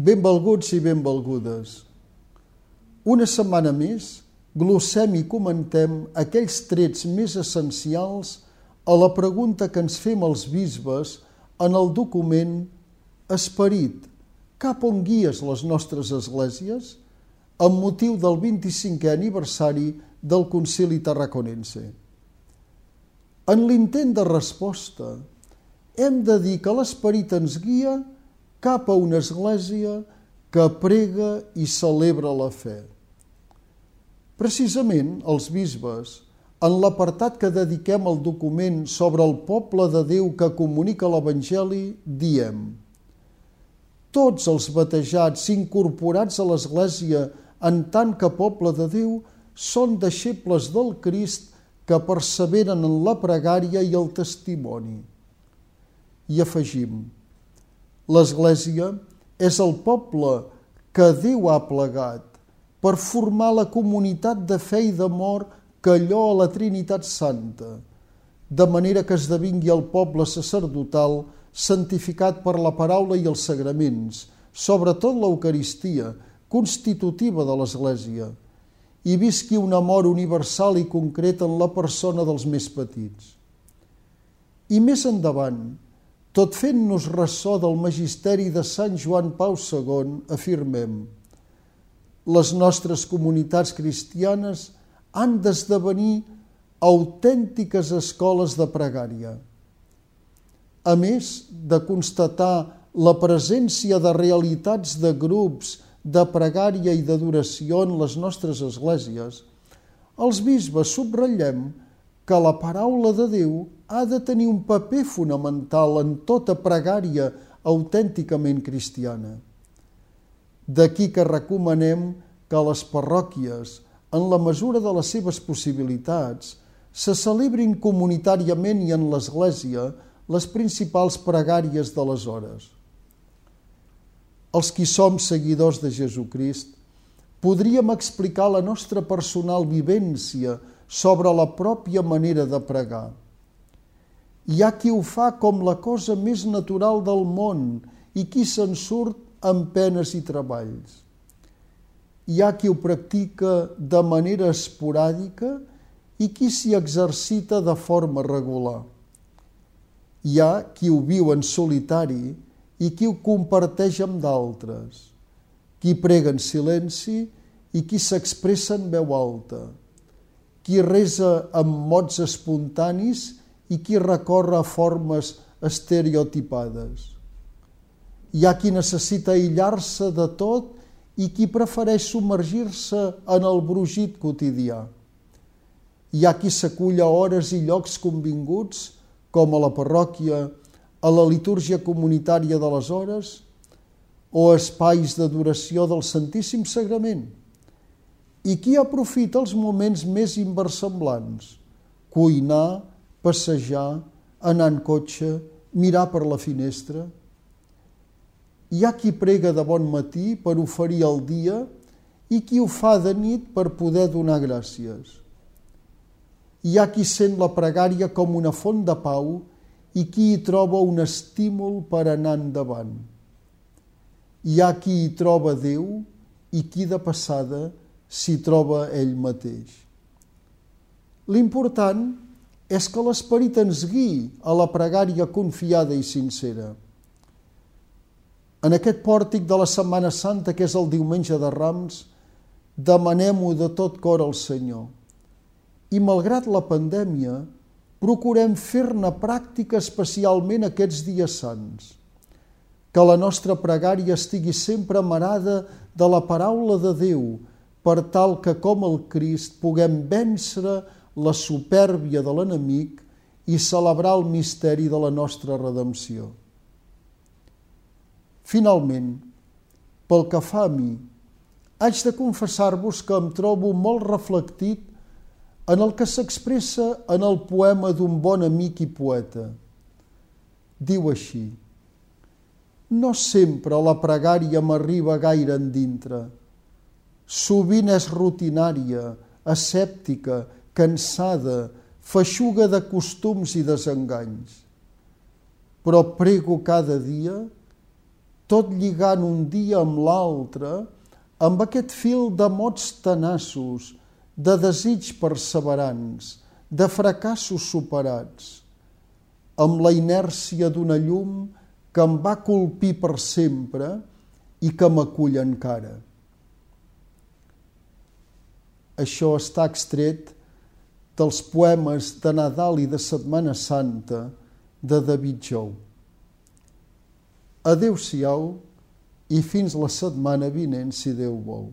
Benvolguts i benvolgudes. Una setmana més glossem i comentem aquells trets més essencials a la pregunta que ens fem els bisbes en el document Esperit, cap on guies les nostres esglésies? amb motiu del 25è aniversari del Concili Tarraconense. En l'intent de resposta, hem de dir que l'esperit ens guia cap a una església que prega i celebra la fe. Precisament els bisbes, en l'apartat que dediquem al document sobre el poble de Déu que comunica l'Evangeli, diem Tots els batejats incorporats a l'Església en tant que poble de Déu són deixebles del Crist que perseveren en la pregària i el testimoni. I afegim, L'Església és el poble que Déu ha plegat per formar la comunitat de fe i d'amor que allò a la Trinitat Santa, de manera que esdevingui el poble sacerdotal santificat per la paraula i els sagraments, sobretot l'Eucaristia, constitutiva de l'Església, i visqui un amor universal i concret en la persona dels més petits. I més endavant, tot fent-nos ressò del magisteri de Sant Joan Pau II, afirmem les nostres comunitats cristianes han d'esdevenir autèntiques escoles de pregària. A més de constatar la presència de realitats de grups de pregària i d'adoració en les nostres esglésies, els bisbes subratllem que la paraula de Déu ha de tenir un paper fonamental en tota pregària autènticament cristiana. D'aquí que recomanem que les parròquies, en la mesura de les seves possibilitats, se celebrin comunitàriament i en l'Església les principals pregàries de les hores. Els qui som seguidors de Jesucrist podríem explicar la nostra personal vivència sobre la pròpia manera de pregar. Hi ha qui ho fa com la cosa més natural del món i qui se'n surt amb penes i treballs. Hi ha qui ho practica de manera esporàdica i qui s'hi exercita de forma regular. Hi ha qui ho viu en solitari i qui ho comparteix amb d'altres, qui prega en silenci i qui s'expressa en veu alta qui resa amb mots espontanis i qui recorre a formes estereotipades. Hi ha qui necessita aïllar-se de tot i qui prefereix submergir-se en el brugit quotidià. Hi ha qui s'acull a hores i llocs convinguts, com a la parròquia, a la litúrgia comunitària de les hores o espais d'adoració del Santíssim Sagrament – i qui aprofita els moments més inversemblants? Cuinar, passejar, anar en cotxe, mirar per la finestra. Hi ha qui prega de bon matí per oferir el dia i qui ho fa de nit per poder donar gràcies. Hi ha qui sent la pregària com una font de pau i qui hi troba un estímul per anar endavant. Hi ha qui hi troba Déu i qui de passada s'hi troba ell mateix. L'important és que l'esperit ens guiï a la pregària confiada i sincera. En aquest pòrtic de la Setmana Santa, que és el diumenge de Rams, demanem-ho de tot cor al Senyor. I malgrat la pandèmia, procurem fer-ne pràctica especialment aquests dies sants. Que la nostra pregària estigui sempre amarada de la paraula de Déu, per tal que com el Crist puguem vèncer la supèrbia de l'enemic i celebrar el misteri de la nostra redempció. Finalment, pel que fa a mi, haig de confessar-vos que em trobo molt reflectit en el que s'expressa en el poema d'un bon amic i poeta. Diu així, no sempre la pregària m'arriba gaire endintre, sovint és rutinària, escèptica, cansada, feixuga de costums i desenganys. Però prego cada dia tot lligant un dia amb l'altre, amb aquest fil de mots tenaços, de desig perseverants, de fracassos superats, amb la inèrcia d'una llum que em va colpir per sempre i que m'acull encara. Això està extret dels poemes de Nadal i de Setmana Santa de David Jou. Adeu-siau i fins la setmana vinent, si Déu vol.